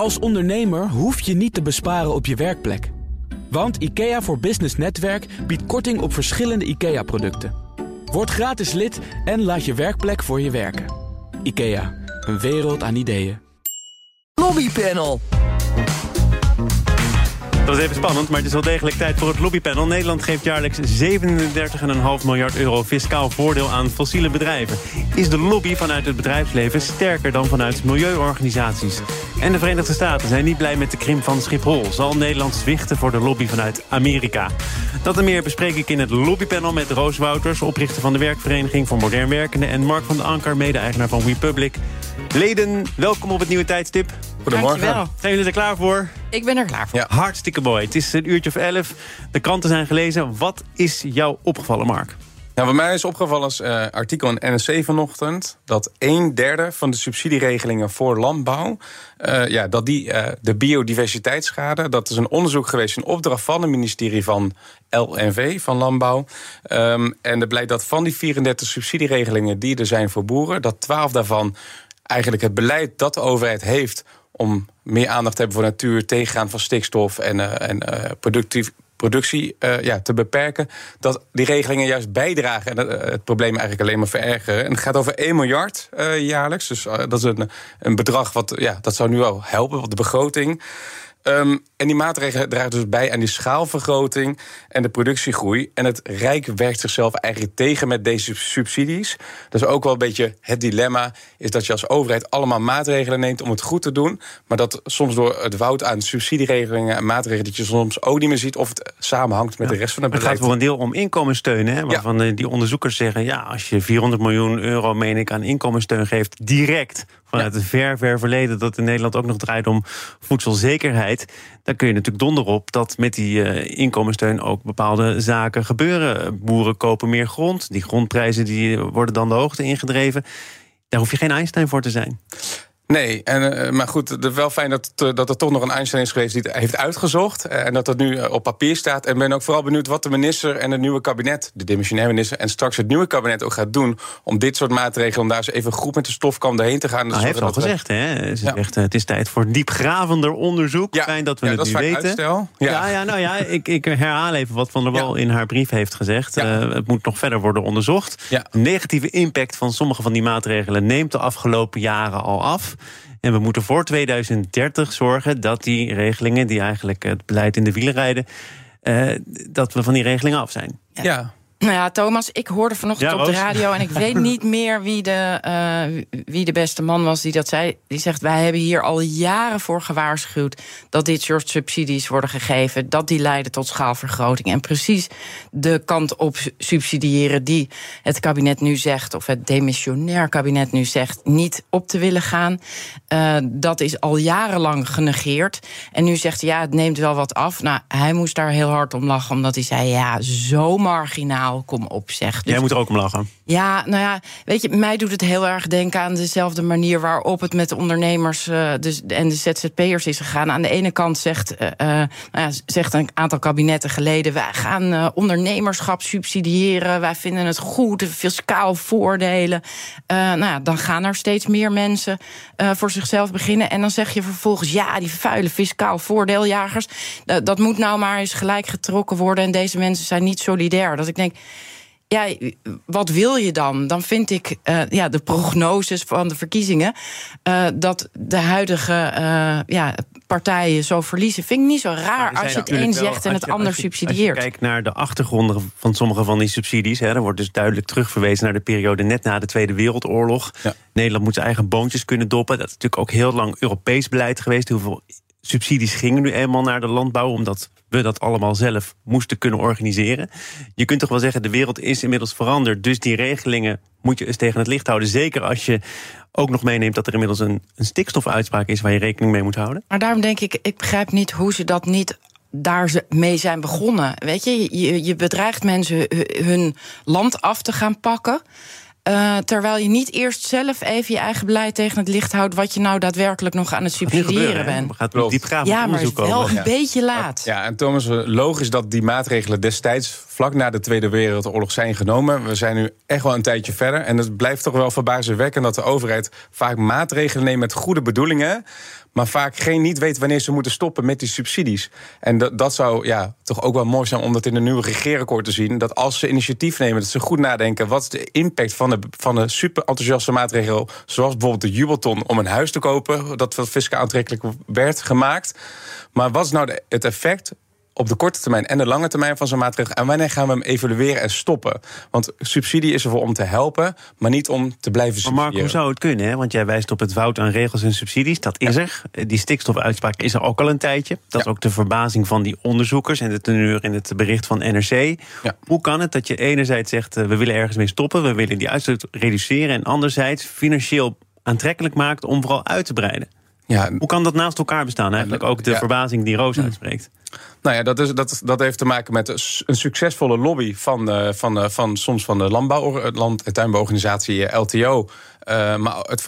Als ondernemer hoef je niet te besparen op je werkplek. Want IKEA voor Business Netwerk biedt korting op verschillende IKEA-producten. Word gratis lid en laat je werkplek voor je werken. IKEA, een wereld aan ideeën. Lobbypanel. Dat was even spannend, maar het is wel degelijk tijd voor het lobbypanel. Nederland geeft jaarlijks 37,5 miljard euro fiscaal voordeel aan fossiele bedrijven. Is de lobby vanuit het bedrijfsleven sterker dan vanuit milieuorganisaties? En de Verenigde Staten zijn niet blij met de krimp van Schiphol. Zal Nederland zwichten voor de lobby vanuit Amerika? Dat en meer bespreek ik in het lobbypanel met Roos Wouters... oprichter van de Werkvereniging voor Modern Werkenden... en Mark van den Anker, mede-eigenaar van WePublic. Leden, welkom op het nieuwe tijdstip. Goedemorgen. Zijn jullie er klaar voor? Ik ben er klaar voor. Ja. Hartstikke mooi. Het is een uurtje of elf. De kranten zijn gelezen. Wat is jou opgevallen, Mark? Nou, wat mij is opgevallen als uh, artikel in NRC vanochtend... dat een derde van de subsidieregelingen voor landbouw... Uh, ja, dat die uh, de biodiversiteitsschade... dat is een onderzoek geweest, een opdracht van het ministerie van LNV, van Landbouw. Um, en er blijkt dat van die 34 subsidieregelingen die er zijn voor boeren... dat 12 daarvan eigenlijk het beleid dat de overheid heeft om meer aandacht te hebben voor natuur, tegengaan van stikstof en, en productief, productie uh, ja, te beperken. Dat die regelingen juist bijdragen en het probleem eigenlijk alleen maar verergeren. En het gaat over 1 miljard jaarlijks. Dus dat is een, een bedrag wat ja, dat zou nu wel helpen, want de begroting. Um, en die maatregelen dragen dus bij aan die schaalvergroting en de productiegroei. En het Rijk werkt zichzelf eigenlijk tegen met deze subsidies. Dat is ook wel een beetje het dilemma: is dat je als overheid allemaal maatregelen neemt om het goed te doen. Maar dat soms door het woud aan subsidieregelingen en maatregelen, dat je soms ook niet meer ziet of het samenhangt met ja, de rest van het beleid. Het gaat voor een deel om inkomenssteun, hè, waarvan ja. die onderzoekers zeggen: ja, als je 400 miljoen euro, meen ik, aan inkomenssteun geeft, direct vanuit het ver, ver verleden dat in Nederland ook nog draait om voedselzekerheid. Dan kun je natuurlijk donder op dat met die uh, inkomenssteun ook bepaalde zaken gebeuren. Boeren kopen meer grond. Die grondprijzen die worden dan de hoogte ingedreven. Daar hoef je geen Einstein voor te zijn. Nee, en, uh, maar goed, het is wel fijn dat, dat er toch nog een Einstein is geweest die het heeft uitgezocht. Uh, en dat dat nu op papier staat. En ben ook vooral benieuwd wat de minister en het nieuwe kabinet, de demissionair minister, en straks het nieuwe kabinet ook gaat doen. Om dit soort maatregelen, om daar eens even goed met de stofkam doorheen te gaan. Nou, hij heeft al gezegd, hè? Ze ja. zegt, het is tijd voor diepgravender onderzoek. Ja, fijn dat we ja, het dat nu weten. Uitstel. Ja. ja, ja, nou ja, ik, ik herhaal even wat Van der Wal in haar brief heeft gezegd. Uh, het moet nog verder worden onderzocht. De negatieve impact van sommige van die maatregelen neemt de afgelopen jaren al af. En we moeten voor 2030 zorgen dat die regelingen, die eigenlijk het beleid in de wielen rijden, uh, dat we van die regelingen af zijn. Ja. ja. Nou ja, Thomas, ik hoorde vanochtend Ja, op de radio... en ik weet niet meer wie de, uh, wie de beste man was die dat zei. Die zegt, wij hebben hier al jaren voor gewaarschuwd... dat dit soort subsidies worden gegeven... dat die leiden tot schaalvergroting. En precies de kant op subsidiëren die het kabinet nu zegt... of het demissionair kabinet nu zegt, niet op te willen gaan. Uh, dat is al jarenlang genegeerd. En nu zegt hij, ja, het neemt wel wat af. Nou, hij moest daar heel hard om lachen, omdat hij zei... ja, zo marginaal, kom op, zeg. Dus Jij moet er ook om lachen. ja, nou ja, weet je, mij doet het heel erg denken aan dezelfde manier waarop het met de ondernemers uh, dus, en de ZZP'ers is gegaan. Aan de ene kant zegt, uh, uh, nou ja, zegt een aantal kabinetten geleden: wij gaan uh, ondernemerschap subsidiëren, wij vinden het goed, fiscaal voordelen. Nou ja, dan gaan er steeds meer mensen voor zichzelf beginnen. En dan zeg je vervolgens: ja, die vuile fiscaal voordeeljagers, dat, dat moet nou maar eens gelijk getrokken worden. En deze mensen zijn niet solidair. Dat ik denk ja, wat wil je dan? Dan vind ik uh, ja, de prognoses van de verkiezingen uh, dat de huidige uh, ja, partijen zo verliezen. Vind ik niet zo raar als je het een zegt en het je, ander subsidieert. Als je kijkt naar de achtergronden van sommige van die subsidies, hè, dan wordt dus duidelijk terugverwezen naar de periode net na de Tweede Wereldoorlog. Ja. Nederland moet zijn eigen boontjes kunnen doppen. Dat is natuurlijk ook heel lang Europees beleid geweest. Hoeveel subsidies gingen nu eenmaal naar de landbouw, omdat we dat allemaal zelf moesten kunnen organiseren. Je kunt toch wel zeggen, de wereld is inmiddels veranderd. Dus die regelingen moet je eens tegen het licht houden. Zeker als je ook nog meeneemt dat er inmiddels een, een stikstofuitspraak is waar je rekening mee moet houden. Maar daarom denk ik, ik begrijp niet hoe ze dat niet daar mee zijn begonnen. Weet je, je, je bedreigt mensen hun land af te gaan pakken. Uh, terwijl je niet eerst zelf even je eigen beleid tegen het licht houdt... wat je nou daadwerkelijk nog aan het subsidiëren bent. We gaan diepgaand ja, maar het is wel een Ja. beetje laat. Ja, en Thomas, logisch dat die maatregelen destijds vlak na de Tweede Wereldoorlog zijn genomen. We zijn nu echt wel een tijdje verder. En het blijft toch wel verbazingwekkend dat de overheid vaak maatregelen neemt met goede bedoelingen. Maar vaak geen niet weten wanneer ze moeten stoppen met die subsidies. En dat, dat zou ja, toch ook wel mooi zijn om dat in een nieuwe regeerakkoord te zien. Dat als ze initiatief nemen, dat ze goed nadenken wat is de impact van de, van de super enthousiaste maatregel, zoals bijvoorbeeld de jubelton om een huis te kopen, dat fiscaal aantrekkelijk werd gemaakt. Maar wat is nou de, het effect op de korte termijn en de lange termijn van zo'n maatregel? En wanneer gaan we hem evalueren en stoppen? Want subsidie is ervoor om te helpen, maar niet om te blijven subsidiëren. Maar Mark, hoe zou het kunnen? Hè? Want jij wijst op het woud aan regels en subsidies. Dat is er. Die stikstofuitspraak is er ook al een tijdje. Dat is ook de verbazing van die onderzoekers en de teneur in het bericht van NRC. Hoe kan het dat je enerzijds zegt, uh, we willen ergens mee stoppen, we willen die uitstoot reduceren, en anderzijds financieel aantrekkelijk maakt om vooral uit te breiden? Ja, Hoe kan dat naast elkaar bestaan? Eigenlijk ook de verbazing die Roos uitspreekt. Nou ja, dat, is, dat, dat heeft te maken met een succesvolle lobby van, uh, van, uh, van soms van de landbouw, land- en tuinbouworganisatie eh, LTO. maar het,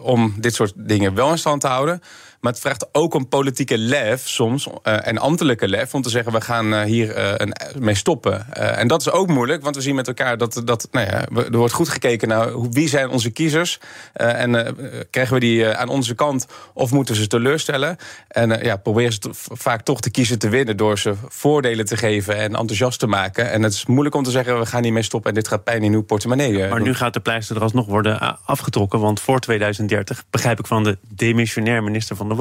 om dit soort dingen wel in stand te houden. Maar het vraagt ook een politieke lef soms, uh, en ambtelijke lef, om te zeggen: we gaan uh, hier een, mee stoppen. en dat is ook moeilijk, want we zien met elkaar dat, dat nou ja, er wordt goed gekeken naar wie zijn onze kiezers. en krijgen we die aan onze kant of moeten ze teleurstellen? En ja, proberen ze vaak toch te kiezen te winnen door ze voordelen te geven en enthousiast te maken. En het is moeilijk om te zeggen: we gaan niet mee stoppen en dit gaat pijn in uw portemonnee. Maar nu gaat de pleister er alsnog worden afgetrokken, want voor 2030 begrijp ik van de demissionair minister van de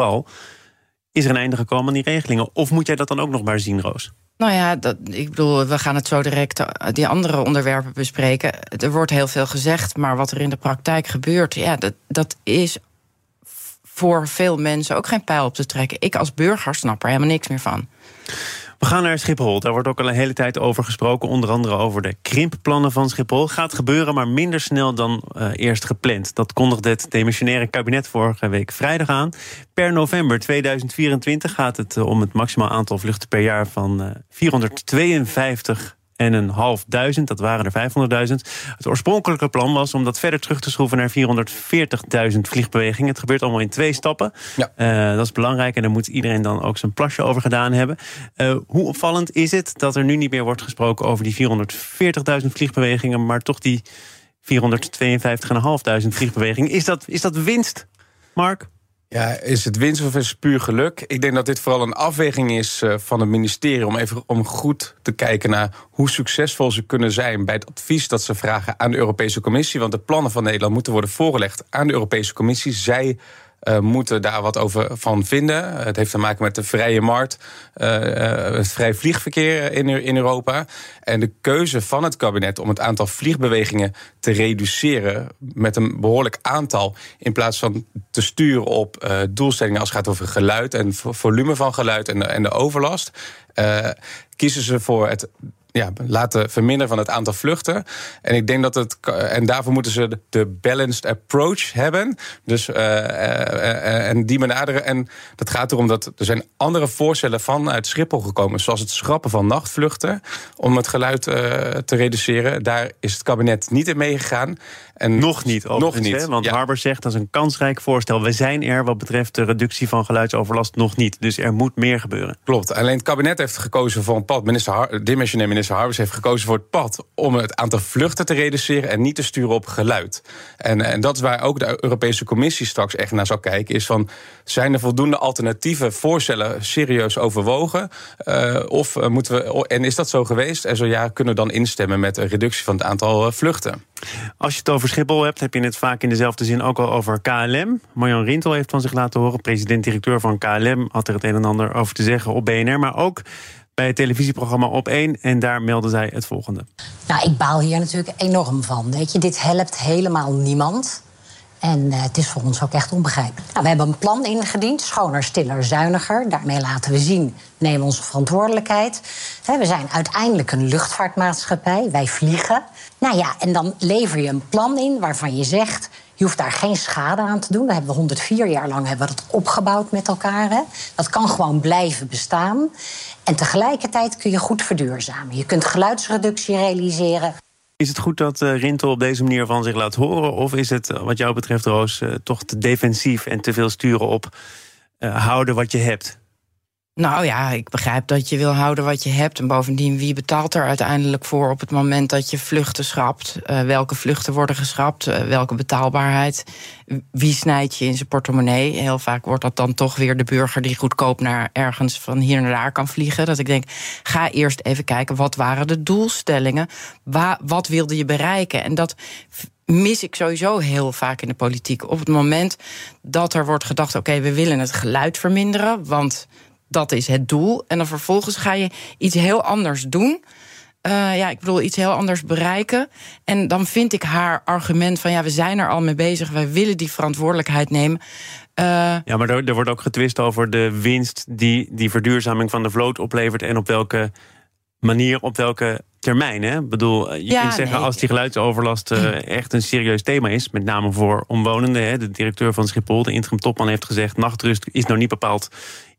Is er een einde gekomen aan die regelingen? Of moet jij dat dan ook nog maar zien, Roos? Nou ja, dat, ik bedoel, we gaan het zo direct eh, die andere onderwerpen bespreken. Er wordt heel veel gezegd, maar wat er in de praktijk gebeurt, ja, dat, dat is voor veel mensen ook geen pijl op te trekken. Ik als burger snap er helemaal niks meer van. We gaan naar Schiphol. Daar wordt ook al een hele tijd over gesproken. Onder andere over de krimpplannen van Schiphol. Gaat gebeuren, maar minder snel dan uh, eerst gepland. Dat kondigde het demissionaire kabinet vorige week vrijdag aan. Per november 2024 gaat het uh, om het maximaal aantal vluchten per jaar van uh, 452 en een half duizend. Dat waren er 500.000. Het oorspronkelijke plan was om dat verder terug te schroeven naar 440.000 vliegbewegingen. Het gebeurt allemaal in twee stappen. Ja. Uh, dat is belangrijk en daar moet iedereen dan ook zijn plasje over gedaan hebben. Uh, hoe opvallend is het dat er nu niet meer wordt gesproken over die 440.000 vliegbewegingen, maar toch die 452.500 vliegbewegingen? Is dat, is dat winst, Mark? Ja, is het winst of is het puur geluk? Ik denk dat dit vooral een afweging is uh, van het ministerie om even om goed te kijken naar hoe succesvol ze kunnen zijn bij het advies dat ze vragen aan de Europese Commissie. Want de plannen van Nederland moeten worden voorgelegd aan de Europese Commissie. Zij uh, moeten daar wat over van vinden. Het heeft te maken met de vrije markt, uh, het vrij vliegverkeer in, in Europa. En de keuze van het kabinet om het aantal vliegbewegingen te reduceren met een behoorlijk aantal, in plaats van te sturen op doelstellingen als het gaat over geluid en volume van geluid en en de overlast, kiezen ze voor het ja, laten verminderen van het aantal vluchten. En ik denk dat het. En daarvoor moeten ze de balanced approach hebben. Dus uh, uh, en die benaderen. En dat gaat erom dat er zijn andere voorstellen vanuit Schiphol gekomen. Zoals het schrappen van nachtvluchten. Om het geluid te reduceren. Daar is het kabinet niet in meegegaan. En nog niet, nog niet. Hè? Want ja. Harber zegt dat is een kansrijk voorstel. We zijn er wat betreft de reductie van geluidsoverlast nog niet. Dus er moet meer gebeuren. Klopt. Alleen het kabinet heeft gekozen voor een pad. Minister Har dimensionair minister Harbers heeft gekozen voor het pad om het aantal vluchten te reduceren en niet te sturen op geluid. En, en dat is waar ook de Europese Commissie straks echt naar zal kijken. Is van zijn er voldoende alternatieve voorstellen serieus overwogen? Uh, of uh, moeten we. En is dat zo geweest? En zo ja, kunnen we dan instemmen met een reductie van het aantal uh, vluchten. Als je het over Schiphol hebt, heb je het vaak in dezelfde zin ook al over KLM. Marjan Rintel heeft van zich laten horen. President-directeur van KLM had er het een en ander over te zeggen op BNR. Maar ook bij het televisieprogramma Op 1. En daar meldde zij het volgende. Nou, ik baal hier natuurlijk enorm van. Weet je, dit helpt helemaal niemand. En uh, het is voor ons ook echt onbegrijpelijk. Nou, we hebben een plan ingediend, schoner, stiller, zuiniger. Daarmee laten we zien, we nemen onze verantwoordelijkheid. He, we zijn uiteindelijk een luchtvaartmaatschappij, wij vliegen. Nou ja, en dan lever je een plan in waarvan je zegt... Je hoeft daar geen schade aan te doen. Dat hebben we 104 jaar lang hebben we dat opgebouwd met elkaar. Hè. Dat kan gewoon blijven bestaan. En tegelijkertijd kun je goed verduurzamen. Je kunt geluidsreductie realiseren. Is het goed dat uh, Rintel op deze manier van zich laat horen? Of is het, wat jou betreft, Roos, uh, toch te defensief en te veel sturen op houden wat je hebt? Nou ja, ik begrijp dat je wil houden wat je hebt. En bovendien, wie betaalt er uiteindelijk voor op het moment dat je vluchten schrapt? Uh, welke vluchten worden geschrapt? Uh, welke betaalbaarheid? Wie snijdt je in zijn portemonnee? Heel vaak wordt dat dan toch weer de burger die goedkoop naar ergens van hier naar daar kan vliegen. Dat ik denk, ga eerst even kijken, wat waren de doelstellingen? Wa wat wilde je bereiken? En dat mis ik sowieso heel vaak in de politiek. Op het moment dat er wordt gedacht: oké, we willen het geluid verminderen, want dat is het doel. En dan vervolgens ga je iets heel anders doen. Uh, ja, ik bedoel, iets heel anders bereiken. En dan vind ik haar argument van ja, we zijn er al mee bezig, wij willen die verantwoordelijkheid nemen. Uh, ja, maar er, er, wordt ook getwist over de winst die die verduurzaming van de vloot oplevert en op welke manier, op welke termijn. Hè? Ik bedoel, je ja, kunt zeggen nee. als die geluidsoverlast uh, echt een serieus thema is, met name voor omwonenden. Hè? De directeur van Schiphol, de interim topman, heeft gezegd: nachtrust is nou niet bepaald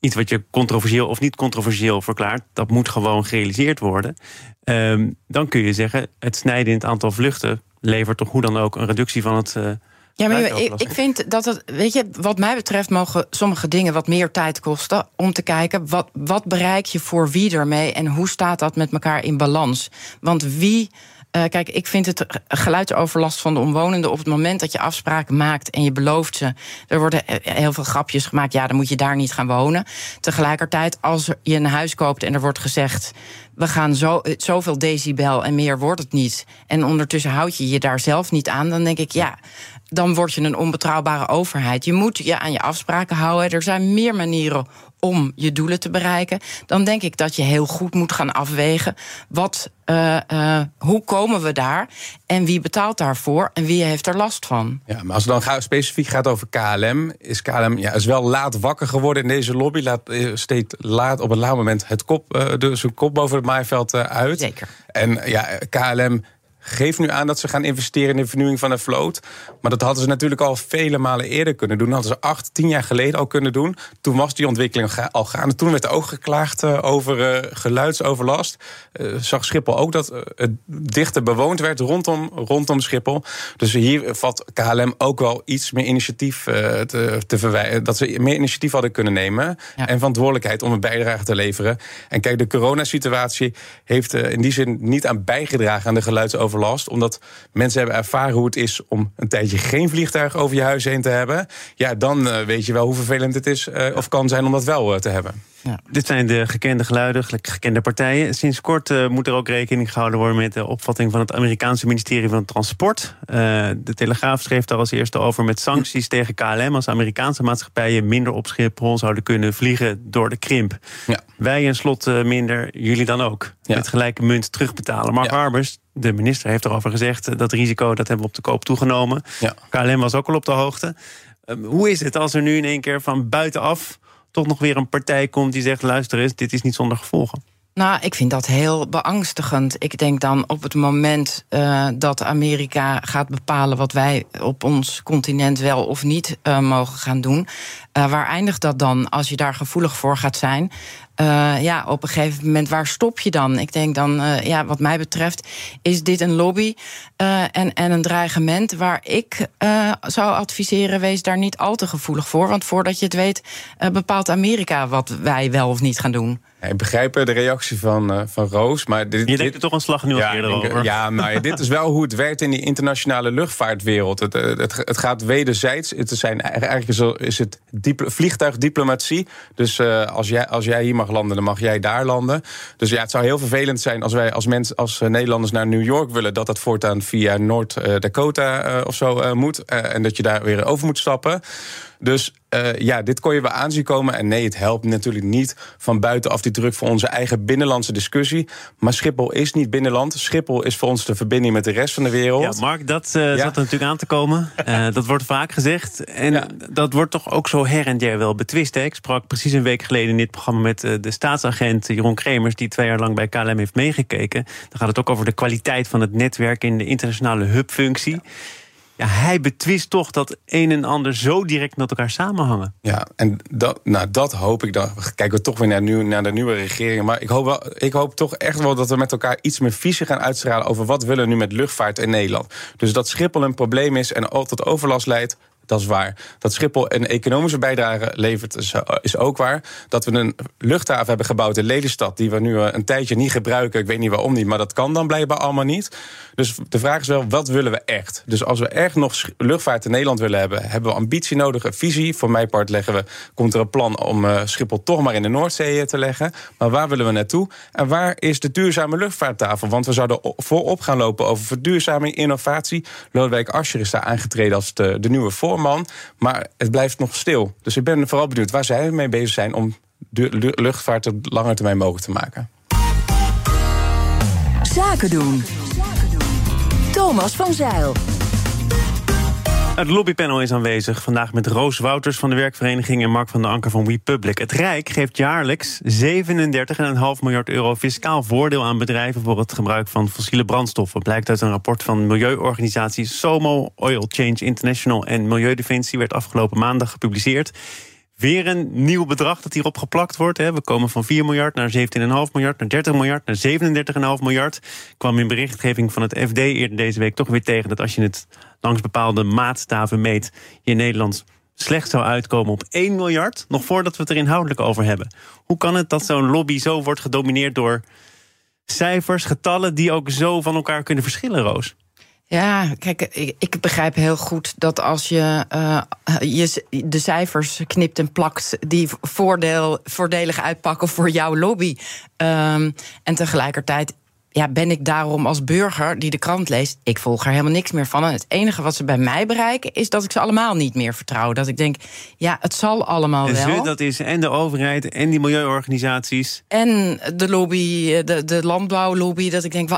iets wat je controversieel of niet controversieel verklaart. Dat moet gewoon gerealiseerd worden. Um, dan kun je zeggen: het snijden in het aantal vluchten levert toch hoe dan ook een reductie van het. Uh, ja, maar ik, ik, vind dat het, weet je, wat mij betreft mogen sommige dingen wat meer tijd kosten om te kijken wat, wat bereik je voor wie ermee en hoe staat dat met elkaar in balans. Want wie uh, kijk, ik vind het geluidsoverlast van de omwonenden op het moment dat je afspraken maakt en je belooft ze. Er worden heel veel grapjes gemaakt. Ja, dan moet je daar niet gaan wonen. Tegelijkertijd, als je een huis koopt en er wordt gezegd. We gaan zo, zoveel decibel en meer wordt het niet. En ondertussen houd je je daar zelf niet aan. Dan denk ik, ja, dan word je een onbetrouwbare overheid. Je moet je aan je afspraken houden. Er zijn meer manieren om je doelen te bereiken. Dan denk ik dat je heel goed moet gaan afwegen. Wat, uh, uh, hoe komen we daar? En wie betaalt daarvoor? En wie heeft er last van? Ja, maar als het dan specifiek gaat over KLM, is KLM ja, is wel laat wakker geworden in deze lobby. Laat eh, steeds laat op een laat moment het kop, uh, zijn kop boven het maaiveld uit. Zeker. En ja, KLM geeft nu aan dat ze gaan investeren in de vernieuwing van de vloot. Maar dat hadden ze natuurlijk al vele malen eerder kunnen doen. Dat hadden ze acht, tien jaar geleden al kunnen doen. Toen was die ontwikkeling al gaande. Toen werd er ook geklaagd uh, over uh, geluidsoverlast. Uh, zag Schiphol ook dat het dichter bewoond werd rondom, rondom Schiphol. Dus hier valt KLM ook wel iets meer initiatief te, te verwijderen. Dat ze meer initiatief hadden kunnen nemen. Ja. En verantwoordelijkheid om een bijdrage te leveren. En kijk, de coronasituatie heeft in die zin niet aan bijgedragen aan de geluidsoverlast Omdat mensen hebben ervaren hoe het is om een tijdje geen vliegtuig over je huis heen te hebben. Ja, dan uh, weet je wel hoe vervelend het is uh, of kan zijn om dat wel uh, te hebben. Ja. Dit zijn de gekende geluiden, gekende partijen. Sinds kort uh, moet er ook rekening gehouden worden met de opvatting van het Amerikaanse ministerie van Transport. Uh, de Telegraaf schreef daar als eerste over met sancties tegen KLM als Amerikaanse maatschappijen minder op Schiphol zouden kunnen vliegen door de krimp. Ja. Wij en slot uh, minder, jullie dan ook. Ja. Met gelijke munt terugbetalen. Mark Harbers, de minister, heeft erover gezegd dat risico dat hebben we op de koop toegenomen. KLM was ook al op de hoogte. Ehm, hoe is het als er nu in één keer van buitenaf toch nog weer een partij komt die zegt: luister eens, dit is niet zonder gevolgen? Nou, ik vind dat heel beangstigend. Ik denk dan op het moment uh, dat Amerika gaat bepalen wat wij op ons continent wel of niet uh, mogen gaan doen. Uh, waar eindigt dat dan als je daar gevoelig voor gaat zijn? Ja, op een gegeven moment, waar stop je dan? Ik denk dan, ja, wat mij betreft, is dit een lobby en, en een dreigement waar ik zou adviseren, wees daar niet al te gevoelig voor. Want voordat je het weet, bepaalt Amerika wat wij wel of niet gaan doen. Ik begrijp de reactie van, van Roos. Maar dit, je denkt er toch een slag nu ja, eerder over. Ja, maar ja, dit is wel hoe het werkt in die internationale luchtvaartwereld. Het, het, het gaat wederzijds. Het zijn, eigenlijk is het vliegtuigdiplomatie. Dus als, jij, als jij hier mag landen, dan mag jij daar landen. Dus ja, het zou heel vervelend zijn als wij als, mensen, als eh, Nederlanders naar New York willen, dat dat voortaan via Noord-Dakota eh, of zo eh, moet. en dat je daar weer over moet stappen. Dus uh, ja, dit kon je wel aanzien komen. En nee, het helpt natuurlijk niet van buitenaf die druk voor onze eigen binnenlandse discussie. Maar Schiphol is niet binnenland. Schiphol is voor ons de verbinding met de rest van de wereld. Ja, Mark, dat uh, ja. zat er natuurlijk aan te komen. Uh, dat wordt vaak gezegd. En ja. dat wordt toch ook zo her en der wel betwist. Hè? Ik sprak precies een week geleden in dit programma met de staatsagent Jeroen Kremers, die twee jaar lang bij KLM heeft meegekeken. Dan gaat het ook over de kwaliteit van het netwerk in de internationale hubfunctie. Ja ja, hij betwist toch dat een en ander zo direct met elkaar samenhangen. Ja, en dat, nou, dat hoop ik dan. Kijken we toch weer naar, naar de nieuwe regering. Maar ik hoop, wel, ik hoop toch echt wel dat we met elkaar iets meer visie gaan uitstralen over wat willen we nu met luchtvaart in Nederland. Dus dat Schiphol een probleem is en altijd overlast leidt, dat is waar. Dat Schiphol een economische bijdrage levert, is, is ook waar. Dat we een luchthaven hebben gebouwd in Lelystad, die we nu een tijdje niet gebruiken. Ik weet niet waarom niet, maar dat kan dan blijkbaar allemaal niet. Dus de vraag is wel, wat willen we echt? Dus als we echt nog luchtvaart in Nederland willen hebben, hebben we ambitie nodig, een visie. Voor mijn part leggen we, komt er een plan om uh, Schiphol toch maar in de Noordzee te leggen. Maar waar willen we naartoe? En waar is de duurzame luchtvaarttafel? Want we zouden voorop gaan lopen over verduurzaming, innovatie. Lodewijk Asscher is daar aangetreden als de, de nieuwe Maar het blijft nog stil. Dus ik ben vooral benieuwd waar zij mee bezig zijn om de luchtvaart op lange termijn mogelijk te maken. Zaken doen. Thomas van Zeil. Het lobbypanel is aanwezig. Vandaag met Roos Wouters van de werkvereniging en Mark van der Anker van WePublic. Het Rijk geeft jaarlijks 37,5 miljard euro fiscaal voordeel aan bedrijven voor het gebruik van fossiele brandstoffen. Blijkt uit een rapport van milieuorganisaties Somo, Oil Change International en Milieudefensie, werd afgelopen maandag gepubliceerd. Weer een nieuw bedrag dat hierop geplakt wordt. We komen van 4 miljard naar 17,5 miljard, naar 30 miljard, naar 37,5 miljard. Kwam in berichtgeving van het FD eerder deze week toch weer tegen dat als je het langs bepaalde maatstaven meet, je in Nederland slecht zou uitkomen op 1 miljard, nog voordat we het er inhoudelijk over hebben. Hoe kan het dat zo'n lobby zo wordt gedomineerd door cijfers, getallen die ook zo van elkaar kunnen verschillen, Roos? Ja, kijk, ik, begrijp heel goed dat als je, uh, je de cijfers knipt en plakt die voordeel, voordelig uitpakken voor jouw lobby. Um, en tegelijkertijd ja, ben ik daarom als burger die de krant leest, ik volg er helemaal niks meer van. En het enige wat ze bij mij bereiken, is dat ik ze allemaal niet meer vertrouw. Dat ik denk, ja, het zal allemaal en wel. dat is en de overheid en die milieuorganisaties. En de lobby, de, de landbouwlobby. Dat ik denk,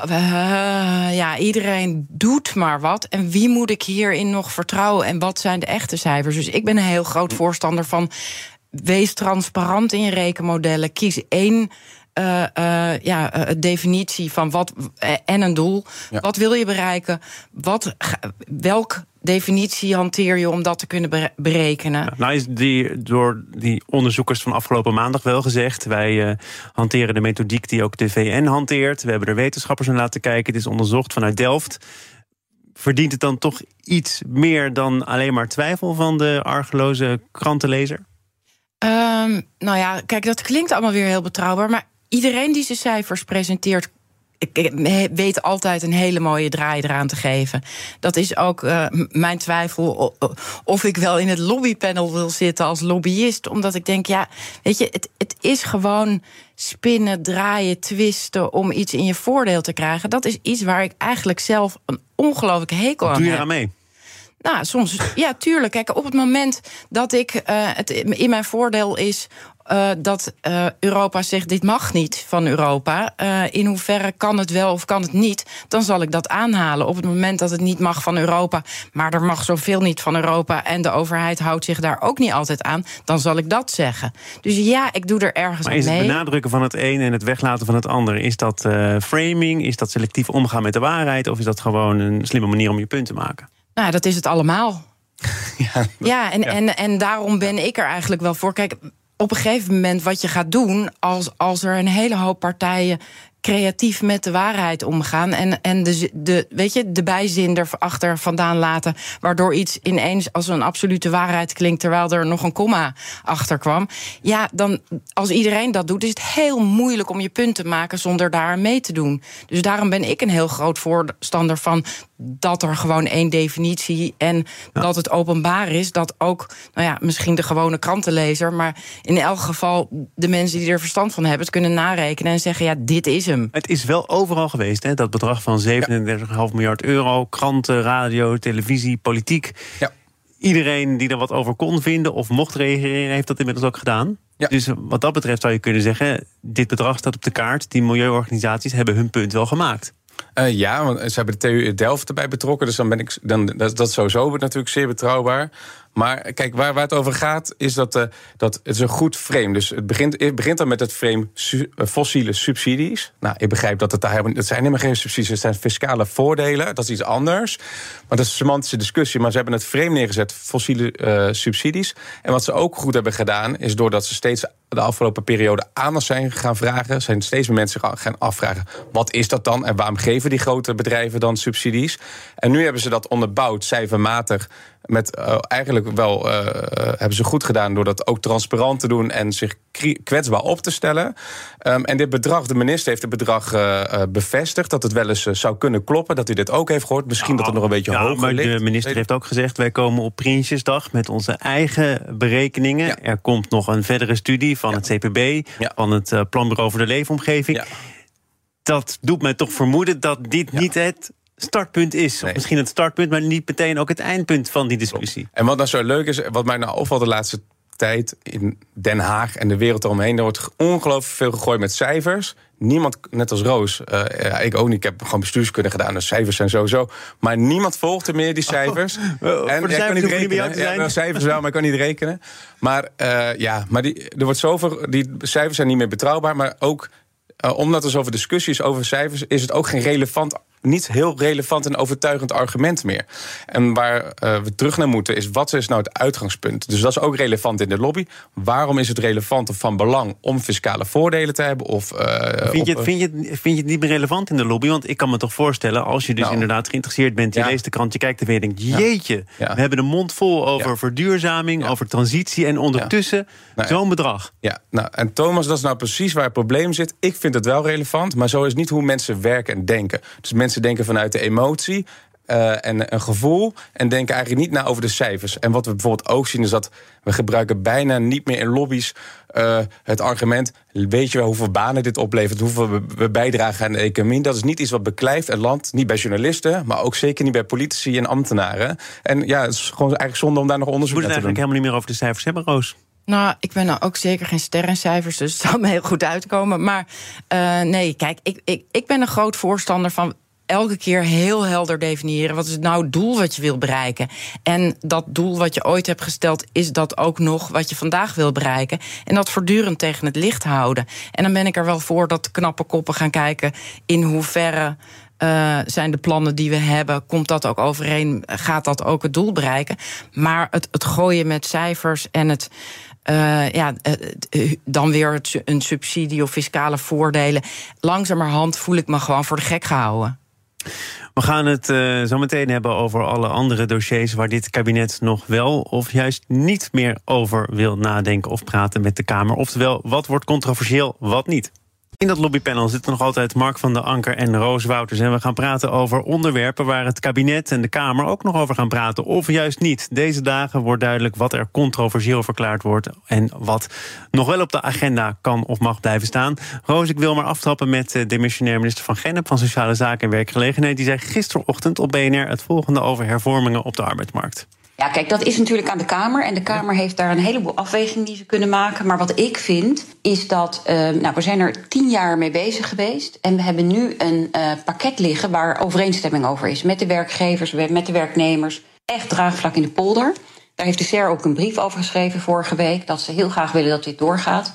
ja, iedereen doet maar wat. En wie moet ik hierin nog vertrouwen? En wat zijn de echte cijfers? Dus ik ben een heel groot voorstander van. Wees transparant in je rekenmodellen. Kies één uh, uh, ja, uh, definitie van wat en een doel. Ja. Wat wil je bereiken? Wat, welk definitie hanteer je om dat te kunnen berekenen? Ja, nou is die, door die onderzoekers van afgelopen maandag wel gezegd... wij hanteren de methodiek die ook de VN hanteert. We hebben er wetenschappers naar laten kijken. Het is onderzocht vanuit Delft. Verdient het dan toch iets meer dan alleen maar twijfel... van de argeloze krantenlezer? Um, nou ja, kijk, dat klinkt allemaal weer heel betrouwbaar... maar iedereen die zijn cijfers presenteert, ik weet altijd een hele mooie draai eraan te geven. Dat is ook uh, mijn twijfel of ik wel in het lobbypanel wil zitten als lobbyist. Omdat ik denk, ja, weet je, het, het is gewoon spinnen, draaien, twisten om iets in je voordeel te krijgen. Dat is iets waar ik eigenlijk zelf een ongelooflijke hekel aan heb. Doe je eraan mee? Nou, soms, ja, tuurlijk. Kijk, op het moment dat ik uh, het in mijn voordeel is uh, dat uh, Europa zegt: dit mag niet van Europa. Uh, in hoeverre kan het wel of kan het niet? Dan zal ik dat aanhalen. Op het moment dat het niet mag van Europa, maar er mag zoveel niet van Europa en de overheid houdt zich daar ook niet altijd aan, dan zal ik dat zeggen. Dus ja, ik doe er ergens maar is mee. het benadrukken van het een en het weglaten van het ander, is dat framing? Is dat selectief omgaan met de waarheid? Of is dat gewoon een slimme manier om je punt te maken? Nou, dat is het allemaal. Ja, ja, en, ja. En, en daarom ben ik er eigenlijk wel voor. Kijk, op een gegeven moment wat je gaat doen als, als er een hele hoop partijen creatief met de waarheid omgaan. En, en de, de, weet je, de bijzin erachter vandaan laten. Waardoor iets ineens als een absolute waarheid klinkt. terwijl er nog een komma achter kwam. Ja, dan als iedereen dat doet, is het heel moeilijk om je punt te maken zonder daar mee te doen. Dus daarom ben ik een heel groot voorstander van dat er gewoon één definitie en dat het openbaar is. Dat ook, nou ja, misschien de gewone krantenlezer, maar in elk geval de mensen die er verstand van hebben, het kunnen narekenen en zeggen: ja, dit is hem. Het is wel overal geweest, hè, dat bedrag van 37,5 miljard euro. Kranten, radio, televisie, politiek. Ja. Iedereen die er wat over kon vinden of mocht reageren, heeft dat inmiddels ook gedaan. Ja. Dus wat dat betreft zou je kunnen zeggen: dit bedrag staat op de kaart. Die milieuorganisaties hebben hun punt wel gemaakt. Uh, ja, want ze hebben de TU Delft erbij betrokken. Dus dan ben ik. Dan, dat, dat is sowieso natuurlijk zeer betrouwbaar. Maar kijk, waar, waar het over gaat, is dat, uh, dat het is een goed frame. Dus het begint, begint dan met het frame uh, fossiele subsidies. Nou, ik begrijp dat het daar het zijn helemaal geen subsidies, het zijn fiscale voordelen. Dat is iets anders. Maar dat is een semantische discussie. Maar ze hebben het frame neergezet, fossiele uh, subsidies. En wat ze ook goed hebben gedaan, is doordat ze steeds de afgelopen periode aandacht zijn gaan vragen, zijn steeds meer mensen gaan afvragen: wat is dat dan en waarom geven die grote bedrijven dan subsidies? En nu hebben ze dat onderbouwd, cijfermatig met uh, eigenlijk wel uh, hebben ze goed gedaan door dat ook transparant te doen en zich kwetsbaar op te stellen. Um, en dit bedrag, de minister heeft het bedrag uh, bevestigd dat het wel eens zou kunnen kloppen, dat hij dit ook heeft gehoord. Misschien dat het nog een beetje ja, hoger maar ligt. De minister heeft ook gezegd: wij komen op Prinsjesdag met onze eigen berekeningen. Ja. Er komt nog een verdere studie van Ja. het CPB, van het Planbureau voor de Leefomgeving. Dat doet mij toch vermoeden dat dit niet het startpunt is. Nee. Of misschien het startpunt, maar niet meteen ook het eindpunt van die discussie. En wat nou zo leuk is, wat mij nou opvalt de laatste tijd in Den Haag en de wereld eromheen, er wordt ongelooflijk veel gegooid met cijfers. Niemand, net als Roos, eh, ja, ik ook niet, ik heb gewoon bestuurskunde gedaan, dus cijfers zijn sowieso. Maar niemand volgde meer die cijfers. Oh, de ja, ik kan cijfers niet te Ja, wel cijfers wel, maar ik kan niet rekenen. Maar eh, ja, maar die, er wordt zoveel, die cijfers zijn niet meer betrouwbaar, maar ook uh, omdat er zoveel discussie is over cijfers, is het ook geen relevant, niet heel relevant en overtuigend argument meer. En waar uh, we terug naar moeten is wat is nou het uitgangspunt? Dus dat is ook relevant in de lobby. Waarom is het relevant of van belang om fiscale voordelen te hebben? Of, uh, Vind je, op, vind, je het, vind je het niet meer relevant in de lobby? Want ik kan me toch voorstellen, als je dus Nou. inderdaad geïnteresseerd bent, je Ja. leest de krant, je kijkt er weer en denkt: jeetje, Ja. we hebben de mond vol over Ja. verduurzaming, over transitie en ondertussen Nee. zo'n bedrag. Ja, nou, en Thomas, dat is nou precies waar het probleem zit. Ik vind het wel relevant, maar zo is niet hoe mensen werken en denken. Dus mensen denken vanuit de emotie. eh, en een gevoel. En denken eigenlijk niet na over de cijfers. En wat we bijvoorbeeld ook zien is dat we gebruiken bijna niet meer in lobby's eh, het argument. Weet je wel hoeveel banen dit oplevert? Hoeveel we, we bijdragen aan de economie? Dat is niet iets wat beklijft het land. Niet bij journalisten, maar ook zeker niet bij politici en ambtenaren. En ja, het is gewoon eigenlijk zonde om daar nog We onderzoek moeten het naar te eigenlijk doen. helemaal niet meer over de cijfers hebben, Roos. Nou, ik ben nou ook zeker geen ster in cijfers, dus het zal me heel goed uitkomen. Maar uh, nee, kijk, ik, ik, ik ben een groot voorstander van elke keer heel helder definiëren. Wat is nou het doel wat je wil bereiken? En dat doel wat je ooit hebt gesteld, is dat ook nog wat je vandaag wil bereiken? En dat voortdurend tegen het licht houden. En dan ben ik er wel voor dat knappe koppen gaan kijken in hoeverre. Uh, zijn de plannen die we hebben, komt dat ook overeen? Gaat dat ook het doel bereiken? Maar het, het gooien met cijfers en het. Uh, ja, dan weer een subsidie of fiscale voordelen. Langzamerhand voel ik me gewoon voor de gek gehouden. We gaan het uh, zo meteen hebben over alle andere dossiers waar dit kabinet nog wel of juist niet meer over wil nadenken of praten met de Kamer. Oftewel, wat wordt controversieel, wat niet. In dat lobbypanel zitten nog altijd Mark van der Anker en Roos Wouters. En we gaan praten over onderwerpen waar het kabinet en de Kamer ook nog over gaan praten. Of juist niet. Deze dagen wordt duidelijk wat er controversieel verklaard wordt. En wat nog wel op de agenda kan of mag blijven staan. Roos, ik wil maar aftrappen met de demissionair minister van Gennep van Sociale Zaken en Werkgelegenheid. Die zei gisterochtend op BNR het volgende over hervormingen op de arbeidsmarkt. Ja, kijk, dat is natuurlijk aan de Kamer. En de Kamer heeft daar een heleboel afwegingen die ze kunnen maken. Maar wat ik vind, is dat. Uh, nou, we zijn er tien jaar mee bezig geweest. En we hebben nu een uh, pakket liggen waar overeenstemming over is. Met de werkgevers, met de werknemers. Echt draagvlak in de polder. Daar heeft de SER ook een brief over geschreven vorige week. Dat ze heel graag willen dat dit doorgaat.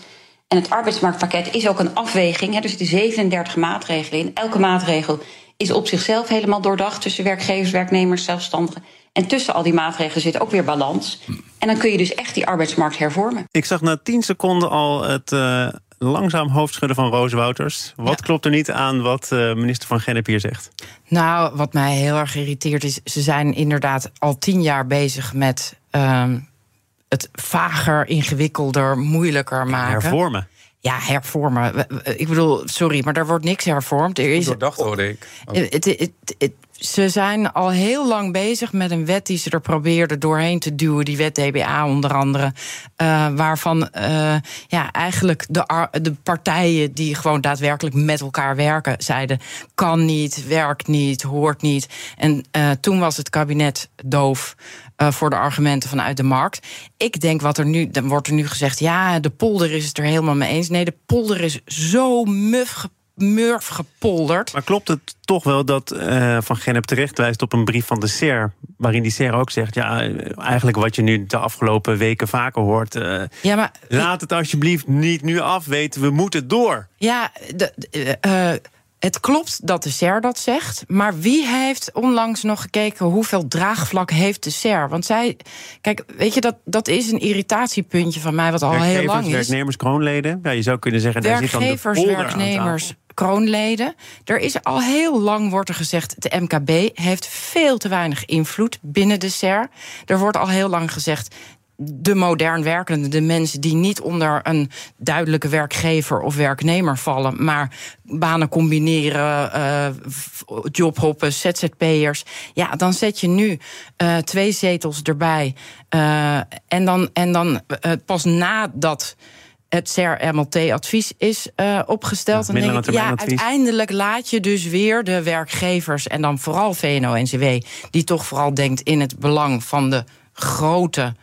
En het arbeidsmarktpakket is ook een afweging. Hè. Er zitten 37 maatregelen in. Elke maatregel is op zichzelf helemaal doordacht tussen werkgevers, werknemers, zelfstandigen. En tussen al die maatregelen zit ook weer balans. En dan kun je dus echt die arbeidsmarkt hervormen. Ik zag na tien seconden al het uh, langzaam hoofdschudden van Roos Wouters. Wat ja. klopt er niet aan wat uh, minister van Gennep hier zegt? Nou, wat mij heel erg irriteert is... ze zijn inderdaad al tien jaar bezig met... Uh, het vager, ingewikkelder, moeilijker maken. Hervormen. Ja, hervormen. Ik bedoel, sorry, maar daar wordt niks hervormd. Er is, doordacht, hoorde ik. Het, het, het, ze zijn al heel lang bezig met een wet die ze er probeerden doorheen te duwen. Die wet DBA onder andere. Uh, waarvan uh, ja, eigenlijk de, de partijen die gewoon daadwerkelijk met elkaar werken... zeiden, kan niet, werkt niet, hoort niet. En uh, toen was het kabinet doof... Voor de argumenten vanuit de markt. Ik denk wat er nu, dan wordt er nu gezegd, ja, de polder is het er helemaal mee eens. Nee, de polder is zo muf murf gepolderd. Maar klopt het toch wel dat uh, Van Gennep terecht wijst op een brief van de SER... waarin die SER ook zegt, ja, eigenlijk wat je nu de afgelopen weken vaker hoort... Uh, ja, maar, laat het alsjeblieft niet nu afweten, we moeten door. Ja, de, uh, het klopt dat de SER dat zegt, maar wie heeft onlangs nog gekeken hoeveel draagvlak heeft de SER? Want zij, kijk, weet je, dat, dat is een irritatiepuntje van mij wat al heel lang is. werknemers, kroonleden. Ja, je zou kunnen zeggen, daar zit dan de werknemers, kroonleden. Er is al heel lang, wordt er gezegd, de MKB heeft veel te weinig invloed binnen de SER. Er wordt al heel lang gezegd, de modern werkende, de mensen die niet onder een duidelijke werkgever of werknemer vallen, maar banen combineren, uh, jobhoppen, ZZP'ers. Ja, dan zet je nu uh, twee zetels erbij. Uh, en dan, en dan pas nadat het CER-MLT-advies is uh, opgesteld. Ja, dan denk ik, ja, uiteindelijk laat je dus weer de werkgevers... en dan vooral VNO-NCW, die toch vooral denkt in het belang van de grote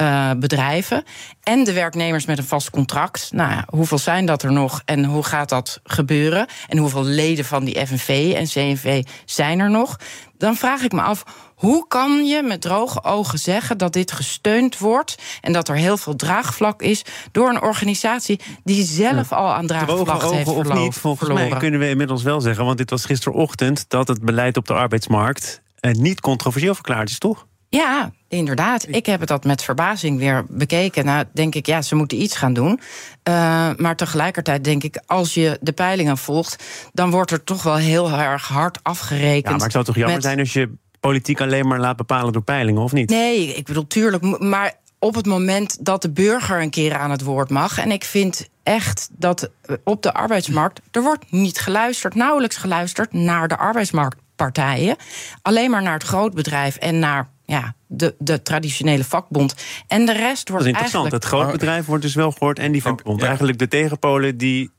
uh, bedrijven. En de werknemers met een vast contract. Nou ja, hoeveel zijn dat er nog en hoe gaat dat gebeuren? En hoeveel leden van die FNV en CNV zijn er nog? Dan vraag ik me af. Hoe kan je met droge ogen zeggen dat dit gesteund wordt en dat er heel veel draagvlak is door een organisatie die zelf al aan draagvlak heeft verloren? Of niet, volgens mij kunnen we inmiddels wel zeggen, want dit was gisterochtend, dat het beleid op de arbeidsmarkt eh, niet controversieel verklaard is, toch? Ja, inderdaad. Ik heb het dat met verbazing weer bekeken. Nou, denk ik, ja, ze moeten iets gaan doen. Uh, maar tegelijkertijd denk ik, als je de peilingen volgt, dan wordt er toch wel heel erg hard afgerekend. Ja, maar het zou toch jammer zijn als je politiek alleen maar laat bepalen door peilingen, of niet? Nee, ik bedoel, tuurlijk. Maar op het moment dat de burger een keer aan het woord mag. En ik vind echt dat op de arbeidsmarkt. er wordt niet geluisterd, nauwelijks geluisterd naar de arbeidsmarktpartijen. Alleen maar naar het grootbedrijf en naar ja, de, de traditionele vakbond. En de rest wordt dat is interessant. Het grootbedrijf wordt dus wel gehoord en die vakbond. Eigenlijk de tegenpolen die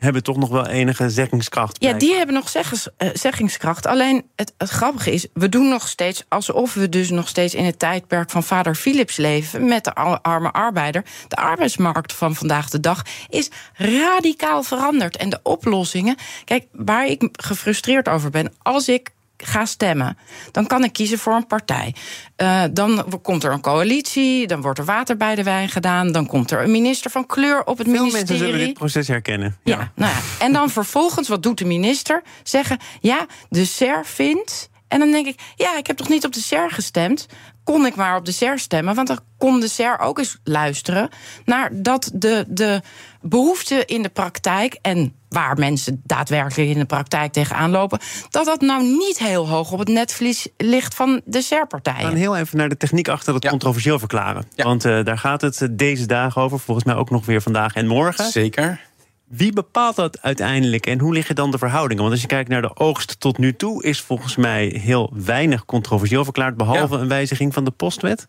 hebben toch nog wel enige zeggingskracht. Ja, die hebben nog zeggens, uh, zeggingskracht. Alleen het, het grappige is, we doen nog steeds alsof we dus nog steeds in het tijdperk van vader Philips leven met de arme arbeider. De arbeidsmarkt van vandaag de dag is radicaal veranderd. En de oplossingen, kijk, waar ik gefrustreerd over ben, als ik ga stemmen. Dan kan ik kiezen voor een partij. Uh, dan komt er een coalitie, dan wordt er water bij de wijn gedaan... dan komt er een minister van kleur op het Veel ministerie. mensen zullen dit proces herkennen. Ja. ja, nou ja. En dan vervolgens, wat doet de minister? Zeggen, ja, de SER vindt... En dan denk ik, ja, ik heb toch niet op de SER gestemd? Kon ik maar op de SER stemmen? Want dan kon de SER ook eens luisteren naar dat de, de behoefte in de praktijk en waar mensen daadwerkelijk in de praktijk tegenaan lopen, dat dat nou niet heel hoog op het netvlies ligt van de SER-partijen. We gaan heel even naar de techniek achter het controversieel verklaren. Want uh, daar gaat het deze dagen over, volgens mij ook nog weer vandaag en morgen. Zeker. Wie bepaalt dat uiteindelijk en hoe liggen dan de verhoudingen? Want als je kijkt naar de oogst tot nu toe, is volgens mij heel weinig controversieel verklaard, behalve een wijziging van de postwet.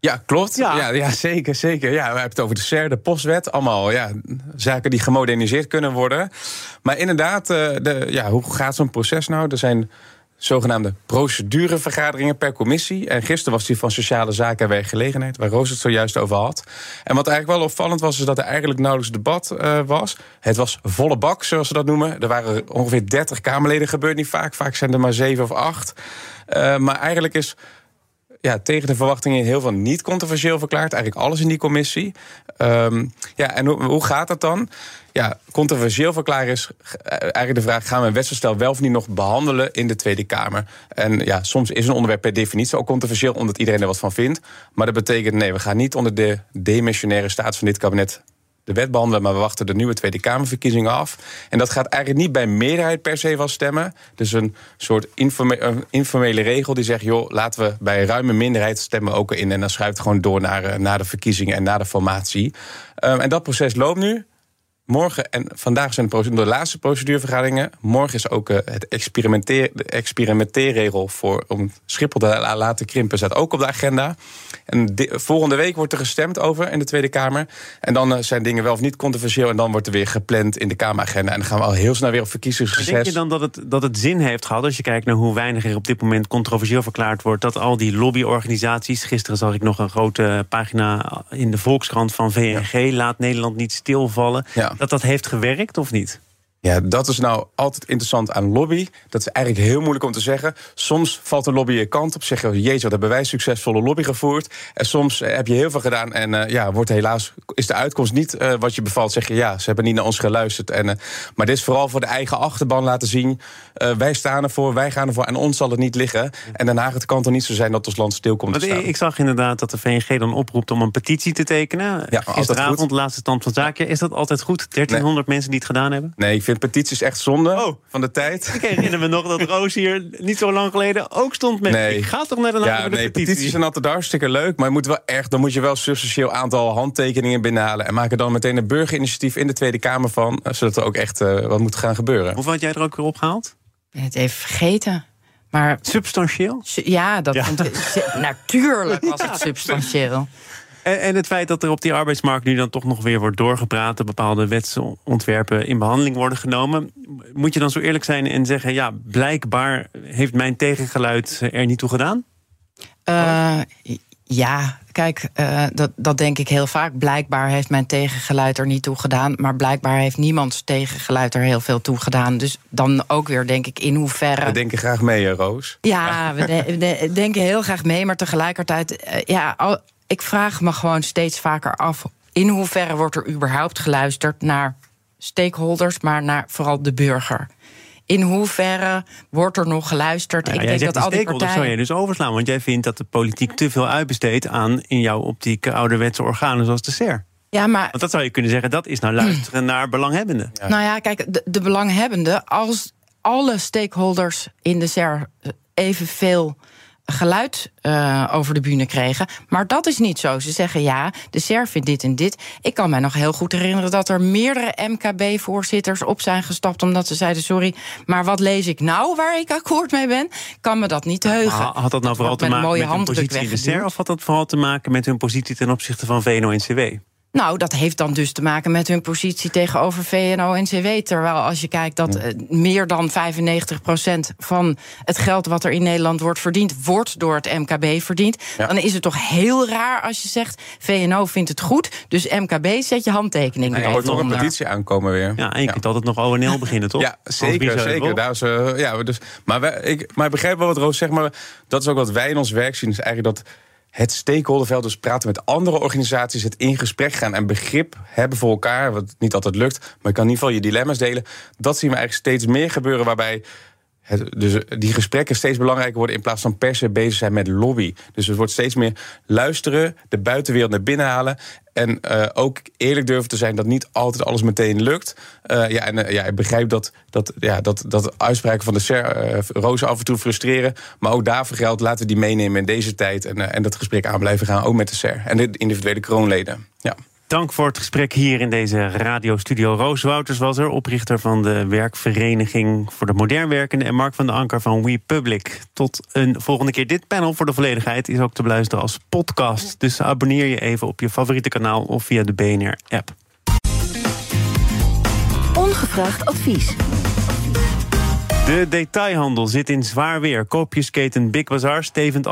Ja, klopt. Ja. Ja, zeker, zeker. Ja, we hebben het over de SER, de postwet. Allemaal ja, zaken die gemoderniseerd kunnen worden. Maar inderdaad, eh, de, ja, hoe gaat zo'n proces nou? Er zijn zogenaamde procedurevergaderingen per commissie. En gisteren was die van Sociale Zaken en Werkgelegenheid, waar Roos het zojuist over had. En wat eigenlijk wel opvallend was, is dat er eigenlijk nauwelijks debat uh, was. Het was volle bak, zoals ze dat noemen. Er waren ongeveer 30 Kamerleden, gebeurt niet vaak. Vaak zijn er maar 7 of 8. Uh, maar eigenlijk is ja, tegen de verwachtingen heel veel niet controversieel verklaard. Eigenlijk alles in die commissie. Um, ja, en hoe, hoe gaat dat dan? Ja, controversieel verklaren is eigenlijk de vraag: gaan we een wetsvoorstel wel of niet nog behandelen in de Tweede Kamer? En ja, soms is een onderwerp per definitie ook controversieel, omdat iedereen er wat van vindt. Maar dat betekent nee, we gaan niet onder de demissionaire staat van dit kabinet de wet behandelen, maar we wachten de nieuwe Tweede Kamerverkiezingen af. En dat gaat eigenlijk niet bij meerderheid per se van stemmen. Dus een soort informele regel die zegt: joh, laten we bij een ruime minderheid stemmen ook in. En dan schuift het gewoon door naar, eh, de verkiezingen en naar de formatie. Um, en dat proces loopt nu. Morgen en vandaag zijn de, laatste procedurevergaderingen. Morgen is ook uh, het experimenteer, de experimenteerregel voor om Schiphol te laten krimpen, staat ook op de agenda. En volgende week wordt er gestemd over in de Tweede Kamer. En dan uh, zijn dingen wel of niet controversieel. En dan wordt er weer gepland in de Kameragenda. En dan gaan we al heel snel weer op verkiezingsreces. Denk je dan dat het, dat het zin heeft gehad, als je kijkt naar hoe weinig er op dit moment controversieel verklaard wordt, dat al die lobbyorganisaties. Gisteren zag ik nog een grote pagina in de Volkskrant van VNG. Laat Nederland niet stilvallen. Ja dat dat heeft gewerkt of niet? Ja, dat is nou altijd interessant aan lobby. Dat is eigenlijk heel moeilijk om te zeggen. Soms valt een lobby je kant op. Zeg je, jezus, wat hebben wij succesvolle lobby gevoerd. En soms eh, heb je heel veel gedaan. En uh, ja, wordt helaas, is de uitkomst niet uh, wat je bevalt. Zeg je, ja, ze hebben niet naar ons geluisterd. En, uh, maar dit is vooral voor de eigen achterban laten zien. wij staan ervoor, wij gaan ervoor. En ons zal het niet liggen. En daarna het kan toch niet zo zijn dat ons land stil komt te staan. Ik zag inderdaad dat de VNG dan oproept om een petitie te tekenen. Ja, Gisteravond, laatste stand van zaken. Is dat altijd goed? 1300 mensen die het gedaan hebben? Nee, ik vind vind petities echt zonde Oh. van de tijd. Ik herinner me nog dat Roos hier niet zo lang geleden ook stond met... Nee. Ik ga toch naar de Ja, naar de nee, petitie. petities zijn altijd hartstikke leuk. Maar je moet wel echt, dan moet je wel een substantieel aantal handtekeningen binnenhalen. En maak er dan meteen een burgerinitiatief in de Tweede Kamer van. eh, Zodat er ook echt eh, wat moet gaan gebeuren. Hoeveel had jij er ook weer opgehaald? Ik ben het even vergeten. Maar Substantieel? su- ja, dat Ja. vond ik- natuurlijk was het substantieel. En, en het feit dat er op die arbeidsmarkt nu dan toch nog weer wordt doorgepraat... dat bepaalde wetsontwerpen in behandeling worden genomen... moet je dan zo eerlijk zijn en zeggen... ja, blijkbaar heeft mijn tegengeluid er niet toe gedaan? Eh, ja, kijk, eh, dat, dat denk ik heel vaak. Blijkbaar heeft mijn tegengeluid er niet toe gedaan. Maar blijkbaar heeft niemands tegengeluid er heel veel toe gedaan. Dus dan ook weer denk ik in hoeverre. We denken graag mee, hè, Roos. Ja, we, de- we de- denken heel graag mee, maar tegelijkertijd, eh, ja, al- ik vraag me gewoon steeds vaker af: in hoeverre wordt er überhaupt geluisterd naar stakeholders, maar naar vooral de burger? In hoeverre wordt er nog geluisterd? Nou, ik jij denk zegt dat al die die stakeholders zou partijen. jij dus overslaan... want jij vindt dat de politiek te veel uitbesteedt aan... in jouw optiek ouderwetse organen zoals de SER. Ja, maar Want dat zou je kunnen zeggen, dat is nou luisteren naar belanghebbenden. Nou ja, kijk, de, de belanghebbenden, als alle stakeholders in de SER evenveel geluid eh, over de bühne kregen. Maar dat is niet zo. Ze zeggen ja, de SER vindt dit en dit. Ik kan mij nog heel goed herinneren dat er meerdere MKB-voorzitters op zijn gestapt... omdat ze zeiden, sorry, maar wat lees ik nou waar ik akkoord mee ben? Kan me dat niet heugen. Had dat nou vooral te met een maken mooie met hun positie in de. SER... of had dat vooral te maken met hun positie ten opzichte van VNO-NCW? Nou, dat heeft dan dus te maken met hun positie tegenover VNO-NCW. Terwijl als je kijkt dat eh, meer dan 95% van het geld wat er in Nederland wordt verdiend, wordt door het MKB verdiend. Ja. Dan is het toch heel raar als je zegt: VNO vindt het goed, dus MKB zet je handtekening Er wordt nog een petitie aankomen weer. Ja, en je kunt altijd nog ONL beginnen, toch? Ja, zeker, zeker. Daar is, eh, ja, dus, maar, wij, ik, maar ik begrijp wel wat Roos zegt, maar dat is ook wat wij in ons werk zien. Is eigenlijk dat het stakeholderveld, dus praten met andere organisaties, het in gesprek gaan en begrip hebben voor elkaar, wat niet altijd lukt, maar je kan in ieder geval je dilemma's delen. Dat zien we eigenlijk steeds meer gebeuren, waarbij dus die gesprekken steeds belangrijker worden in plaats van per se bezig zijn met lobby. Dus het wordt steeds meer luisteren, de buitenwereld naar binnen halen. En eh, ook eerlijk durven te zijn dat niet altijd alles meteen lukt. Eh, ja, en eh, ja, ik begrijp dat, dat, ja, dat, dat uitspraken van de SER, Roos af en toe frustreren. Maar ook daarvoor geldt, laten we die meenemen in deze tijd. En, en dat gesprek aan blijven gaan, ook met de SER. En de individuele kroonleden. Ja. Dank voor het gesprek hier in deze radiostudio. Roos Wouters was er, oprichter van de werkvereniging voor de modern werkende... en Mark van der Anker van We Public. Tot een volgende keer. Dit panel voor de volledigheid is ook te beluisteren als podcast. Dus abonneer je even op je favoriete kanaal of via de BNR-app. Ongevraagd advies. De detailhandel zit in zwaar weer. Koopjesketen Big Bazaar stevend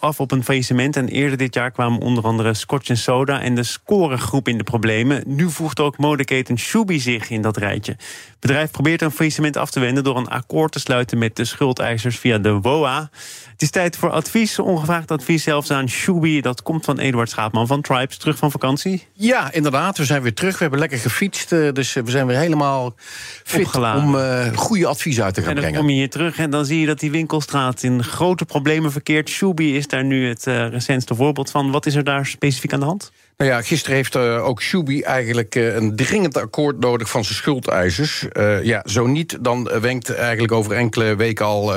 af op, een faillissement. En eerder dit jaar kwamen onder andere Scotch Soda en de Scoregroep in de problemen. Nu voegt ook modeketen Shubi zich in dat rijtje. Het bedrijf probeert een faillissement af te wenden door een akkoord te sluiten met de schuldeisers via de WOA. Het is tijd voor advies, ongevraagd advies zelfs aan Shubi. Dat komt van Eduard Schaapman van Tribes, terug van vakantie. Ja, inderdaad. We zijn weer terug. We hebben lekker gefietst. eh, Dus eh, we zijn weer helemaal fit Opgeladen. om eh, goede advies uit te gaan En dan brengen. kom je hier terug en dan zie je dat die winkelstraat in grote problemen verkeert. Shubi is daar nu het recentste voorbeeld van. Wat is er daar specifiek aan de hand? Nou ja, gisteren heeft ook Shubi eigenlijk een dringend akkoord nodig van zijn schuldeisers. Ja, zo niet, dan wenkt eigenlijk over enkele weken al een